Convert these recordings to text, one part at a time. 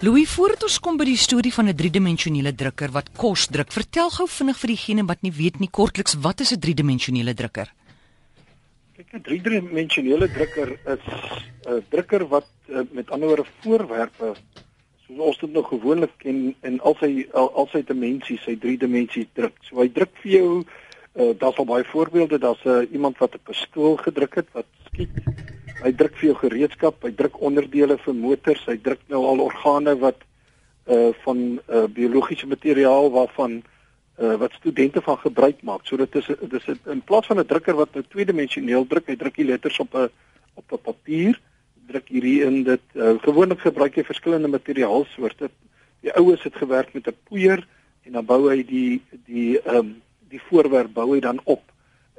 Louis, voordat ons kom by die storie van 'n driedimensionele drukker wat kos druk, vertel gou vinnig vir diegene wat nie weet nie kortliks wat is 'n driedimensionele drukker? 'n driedimensionele drukker is 'n drukker wat uh, met ander woorde voorwerpe soos ons dit nou gewoonlik ken in al sy al, al sy dimensies, sy drie dimensies druk. So hy druk vir jou uh, daar's al baie voorbeelde, daar's uh, iemand wat 'n pistool gedruk het wat skiet hy druk vir jou gereedskap, hy druk onderdele vir motors, hy druk nou al organe wat uh van uh biologiese materiaal waarvan uh wat studente van gebruik maak. So dit is dit is in plaas van 'n drukker wat nou tweedimensioneel druk, hy druk die letters op 'n op 'n papier, druk hierdie in dit uh gewoonlik gebruik hy verskillende materiaalsoorte. Die oues het gewerk met 'n poeier en dan bou hy die die ehm um, die voorwerp bou hy dan op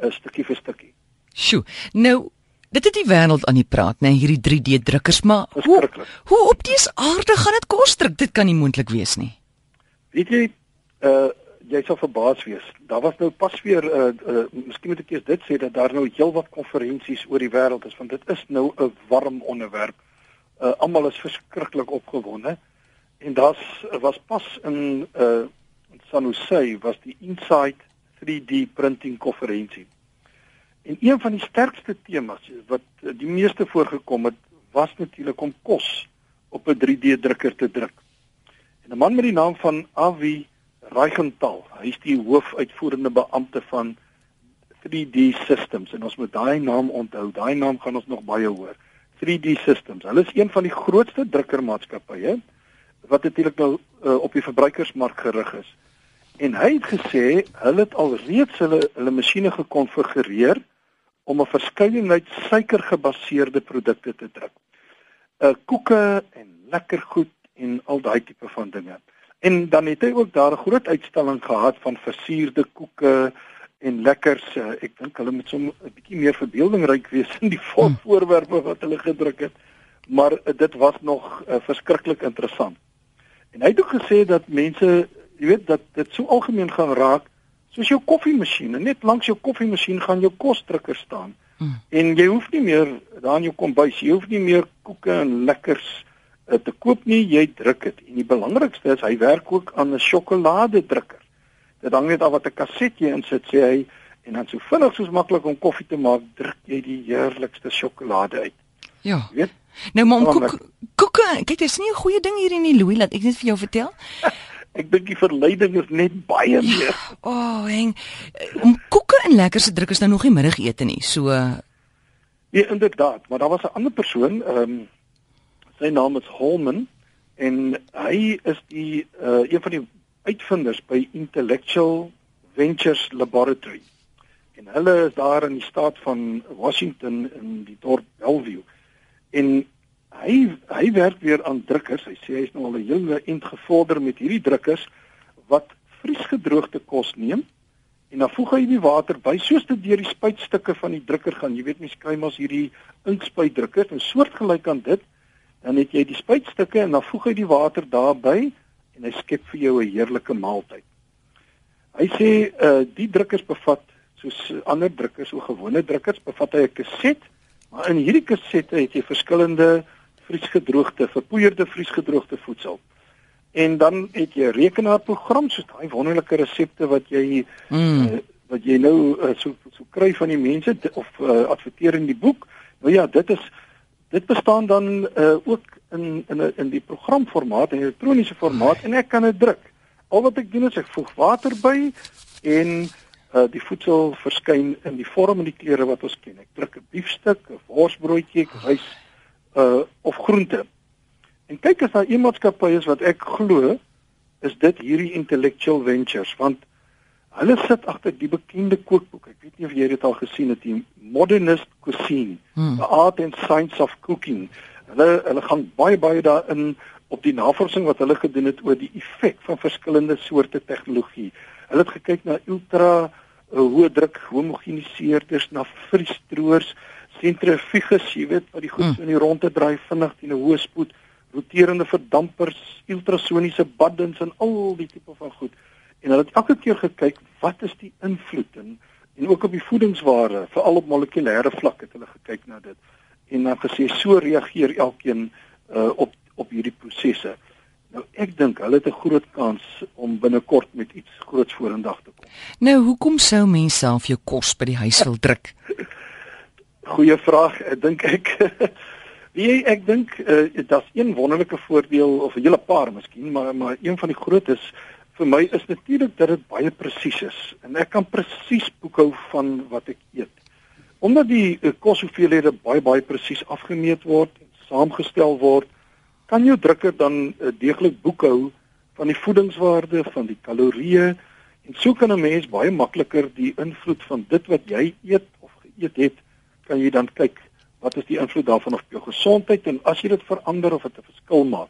'n stukkie vir stukkie. Sjoe. Nou Dit het die wêreld aan die praat, né, nee, hierdie 3D drukkers, maar hoe hoe op dies aarde gaan dit kos druk? Dit kan nie moontlik wees nie. Weet jy, uh jy sal verbaas wees. Daar was nou pas weer uh, uh miskien moet ek eers dit sê dat daar nou heelwat konferensies oor die wêreld is want dit is nou 'n warm onderwerp. Uh almal is verskriklik opgewonde. En daar's was pas in uh in San Jose was die Insight 3D printing konferensie. En een van die sterkste temas wat die meeste voorgekom het, was natuurlik om kos op 'n 3D drukker te druk. En 'n man met die naam van Avi Reichenthal, hy is die hoofuitvoerende beampte van 3D Systems en ons moet daai naam onthou. Daai naam gaan ons nog baie hoor. 3D Systems. Hulle is een van die grootste drukkermaatskappye wat natuurlik nou uh, op die verbruikersmark gerig is. En hy het gesê hulle het alreeds hulle hulle masjiene gekonfigureer om 'n verskeidenheid suikergebaseerde produkte te druk. Uh koeke en lekker goed en al daai tipe van dinge. En dan het hy ook daar 'n groot uitstalling gehad van versierde koeke en lekkers. Uh, ek dink hulle moet sommer 'n bietjie meer verbeeldingryk wees in die hmm. voorwerpe wat hulle gedruk het. Maar uh, dit was nog uh, verskriklik interessant. En hy het ook gesê dat mense, jy weet, dat dit so algemeen gaan raak soos jou koffiemasjien. Net langs jou koffiemasjien gaan jou kosdrukker staan. Hmm. En jy hoef nie meer daar in jou kombuis, jy hoef nie meer koeke en lekkers uh, te koop nie, jy druk dit. En die belangrikste is hy werk ook aan 'n sjokoladedrukker. Dit hang net af wat 'n kaset jy insit, sê hy, en dan so vinnig soos maklik om koffie te maak, druk jy die heerlikste sjokolade uit. Ja. Jy weet? Nou maar om koeke, koeke, kyk, dit is nie 'n goeie ding hier in die Louis laat ek net vir jou vertel. Ek dink die verleiding is net baie ja, meer. O, oh, en om koeke en lekker se druk is nou nog nie middagete nie. So Ja, inderdaad, maar daar was 'n ander persoon, ehm um, sy naam is Holman en hy is die uh een van die uitvinders by Intellectual Ventures Laboratory. En hulle is daar in die staat van Washington in die dorp Bellevue. En hy hy werk weer aan drukkers. Hy sê hy's nou al 'n hele ent gevorder met hierdie drukkers wat vriesgedroogde kos neem en dan voeg hy die water by soos dit deur die spuitstukke van die drukker gaan. Jy weet mens kry mos hierdie inkspuitdrukkers en soortgelyk aan dit. Dan het jy die spuitstukke en dan voeg hy die water daarbey en hy skep vir jou 'n heerlike maaltyd. Hy sê uh die drukkers bevat soos ander drukkers, o gewone drukkers, bevat hy 'n kaset, maar in hierdie kasette het jy verskillende vriesgedroogde, verpoeierde vriesgedroogde voedsel. En dan het jy rekenaarprogram soos daai wonderlike resepte wat jy mm. uh, wat jy nou uh, so so kry van die mense of uh, adverteer in die boek. Nou ja, dit is dit bestaan dan uh, ook in in in die programformaat, in elektroniese formaat en ek kan dit druk. Al wat ek doen is ek voeg water by en uh die voedsel verskyn in die vorm en die kleure wat ons ken. Ek druk 'n biefstuk, 'n worsbroodjie, ek wys uh of groente. En kyk as daar een maatskappy is wat ek glo is dit hierdie intellectual ventures want hulle sit agter die bekende kookboek. Ek weet nie of jy dit al gesien het die Modernist Cuisine, hmm. The Art and Science of Cooking. Hulle hulle gaan baie baie daarin op die navorsing wat hulle gedoen het oor die effek van verskillende soorte tegnologie. Hulle het gekyk na ultra uh, hoë druk homogeniseerders, na vriesdroërs, sentrifuges, jy weet, wat die goed hmm. so in die ronde draai vinnig teen 'n hoë spoed, roterende verdampers, ultrasoniese baddens en al die tipe van goed. En hulle het elke keer gekyk wat is die invloed en en ook op die voedingsware, veral op molekulêre vlak het hulle gekyk na dit en dan gesê so reageer elkeen uh, op op hierdie prosesse. Nou ek dink hulle het 'n groot kans om binnekort met iets groots vorendag te kom. Nou, hoekom sou mense self jou kos by die huis wil druk? Goeie vraag. Ek dink ek Wie ek dink uh, dit's een wonderlike voordeel of 'n hele paar miskien, maar maar een van die grootes vir my is natuurlik dat dit baie presies is en ek kan presies boekhou van wat ek eet. Omdat die uh, koshoeveelhede baie baie presies afgemeet word en saamgestel word, kan jou drukker dan uh, deeglik boekhou van die voedingswaarde, van die kalorieë en so kan 'n mens baie makliker die invloed van dit wat jy eet of geëet het, kan jy dan kyk wat is die invloed daarvan op jou gesondheid en as jy dit verander of dit 'n verskil maak.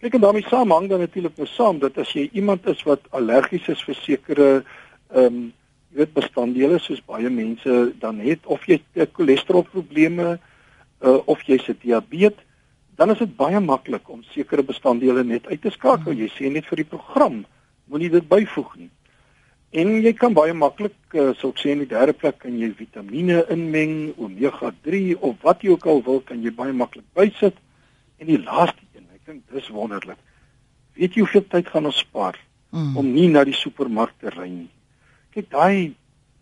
Kyk en daarmee saam hang dan natuurlik nou saam dat as jy iemand is wat allergies is vir sekere ehm um, jy weet bestanddele soos baie mense dan het of jy cholesterolprobleme uh, of jy se diabetes dan is dit baie maklik om sekere bestanddele net uit te skakel. Jy sê net vir die program moenie dit byvoeg nie. En jy kan baie maklik, uh, so ek sê in die derde plek kan jy vitamiene inmeng, omega 3 of wat jy ook al wil, kan jy baie maklik bysit. En die laaste een, ek dink dis wonderlik. Weet jy hoeveel tyd gaan ons spaar mm. om nie na die supermark te ry nie? Kyk daai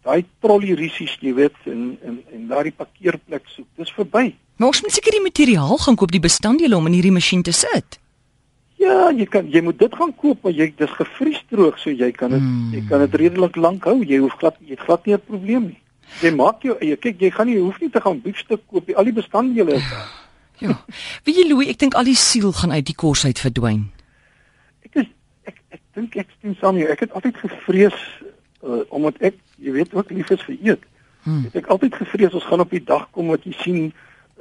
daai trolley risies, jy weet, en en en daai parkeerplek soek, dis verby. Maar ons moet seker die materiaal gaan koop die bestanddele om in hierdie masjien te sit. Ja, jy kan jy moet dit gaan koop, maar jy dis gevriesdroog, so jy kan dit hmm. jy kan dit redelik lank hou. Jy hoef glad jy het glad nie 'n probleem nie. Jy maak jou eie. Kyk, jy gaan nie hoef nie te gaan biefstuk koop nie. Al die bestanddele is daar. Ja. Wie jy Louis, ek dink al die siel gaan uit die kos uit verdwyn. Ek is ek ek dink ek stem saam jou. Ek het altyd gevrees uh, omdat ek jy weet ook lief is vir eet. Hmm. Ek het altyd gevrees ons gaan op die dag kom wat jy sien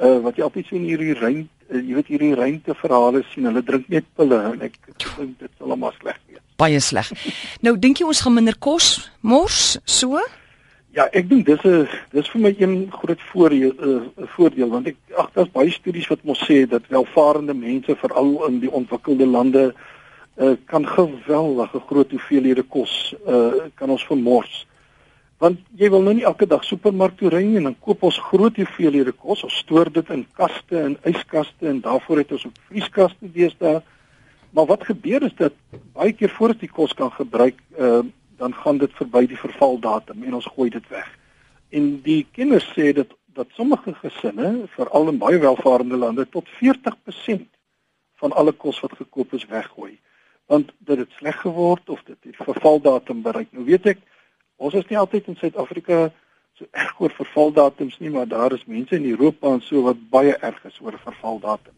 uh, wat jy altyd sien hierdie reën uh, jy weet hierdie ruimte verhale sien hulle drink net pille en ek dink dit sal almal sleg wees baie sleg. Nou dink jy ons gaan minder kos mors so? Ja ek dink dis 'n dis vir my een groot voordeel uh, voordeel want ek ag daar's baie studies wat mos sê dat welvarende mense veral in die ontwikkelde lande uh, kan geweldige groot hoeveelhede kos uh, kan ons vermors want jy wil nou nie elke dag supermark toe ry en dan koop ons groot hoeveelhede kos. Ons stoor dit in kaste en yskaste en daarvoor het ons ook vrieskaste deesdae. Maar wat gebeur is dat baie keer voordat die kos kan gebruik uh, dan gaan dit verby die vervaldatum en ons gooi dit weg. En die kinders sê dat dat sommige gesinne veral in baie welvarende lande tot 40% van alle kos wat gekoop is weggooi. Want dit het sleg geword of dit het vervaldatum bereik. Nou weet ek Ons is nie altyd in Suid-Afrika so erg oor vervaldatums nie, maar daar is mense in Europa en so wat baie erg is oor vervaldatum.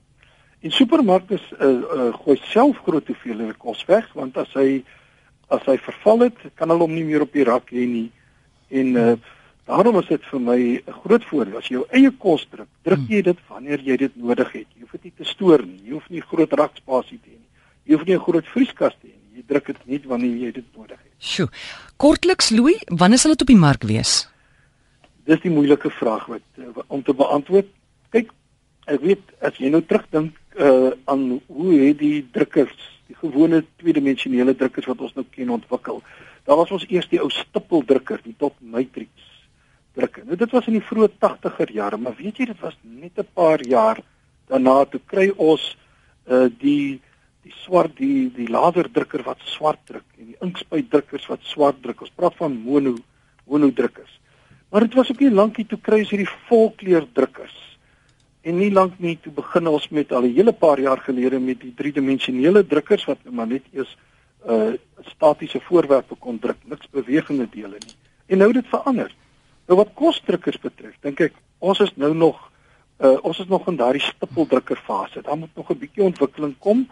En supermarkte uh, uh, gooi self groot hoeveelhede kos weg want as hy as hy verval het, kan hulle hom nie meer op die rak hê nie. En uh, daarom is dit vir my 'n groot voordeel as jy jou eie kos druk, druk jy dit wanneer jy dit nodig het. Jy hoef dit nie te stoor nie. Jy hoef nie groot rakspasie te hê nie. Jy hoef nie 'n groot vrieskas te hê nie. Jy druk dit net wanneer jy dit nodig het. Sjoe. Kortliks Louis, wanneer sal dit op die mark wees? Dis die moeilike vraag wat uh, om te beantwoord. Kyk, ek weet as jy nou terugdink uh, aan hoe het die drukkers, die gewone tweedimensionele drukkers wat ons nou ken ontwikkel. Daar was ons eers die ou stippeldrukker, die top matrix drukker. Nou dit was in die vroeë 80er jare, maar weet jy dit was net 'n paar jaar daarna toe kry ons uh, die swart die die laserdrukker wat swart druk en die inkspuitdrukkers wat swart druk. Ons praat van mono mono drukkers. Maar dit was ook nie lankie toe kry ons hierdie volkleur drukkers. En nie lank nie toe begin ons met al 'n hele paar jaar gelede met die driedimensionele drukkers wat maar net eers uh statiese voorwerpe kon druk, niks bewegende dele nie. En nou dit verander. Nou wat kosdrukkers betref, dink ek ons is nou nog uh ons is nog in daardie stippeldrukker fase. Daar moet nog 'n bietjie ontwikkeling kom.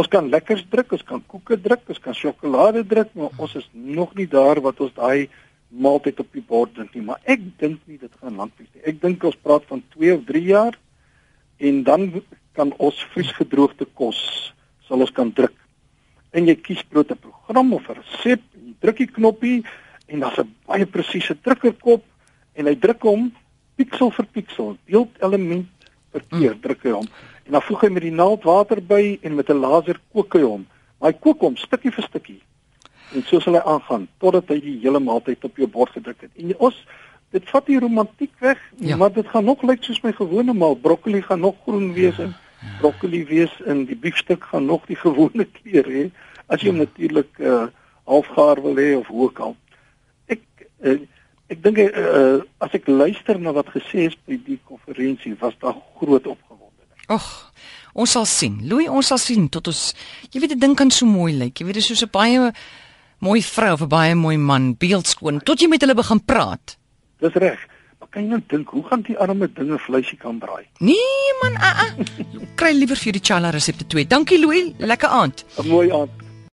Ons kan lekkers druk, ons kan koeke druk, ons kan sjokolade druk, maar ons is nog nie daar wat ons daai maaltyd op die bord dink nie, maar ek dink nie dit gaan lank wees nie. Ek dink ons praat van 2 of 3 jaar en dan kan ons vriesgedroogde kos sal ons kan druk. En jy kies bloot 'n program of 'n resep, jy druk die knoppie en daar's 'n baie presiese drukkerkop en hy druk hom piksel vir piksel, beeldelement per keer mm. druk hy hom en dan voeg hy met die naald water by en met 'n laser kook hy hom. Hy kook hom stukkie vir stukkie. En so sal hy aangaan totdat hy die hele maaltyd op jou bord gedruk het. En ons dit vat die romantiek weg, ja. maar dit gaan nog lyk soos my gewone maal. Broccoli gaan nog groen wees en broccoli wees en die biefstuk gaan nog die gewone kleur hê as jy hom natuurlik uh, halfgaar wil hê of hoe ook al. Ek uh, ek dink uh, as ek luister na wat gesê is by die konferensie was daar groot opgewondenheid. Ag, ons sal sien. Louis, ons sal sien tot ons jy weet 'n ding kan so mooi lyk. Jy weet dit is so 'n baie mooi vrou of 'n baie mooi man beeldskoon tot jy met hulle begin praat. Dis reg. Maar kan jy nou dink hoe gaan die arme dinge vleisie kan braai? Nee man, a uh, a. Uh. Kry liewer vir die chala resepte 2. Dankie Louis, lekker aand. 'n Mooi aand.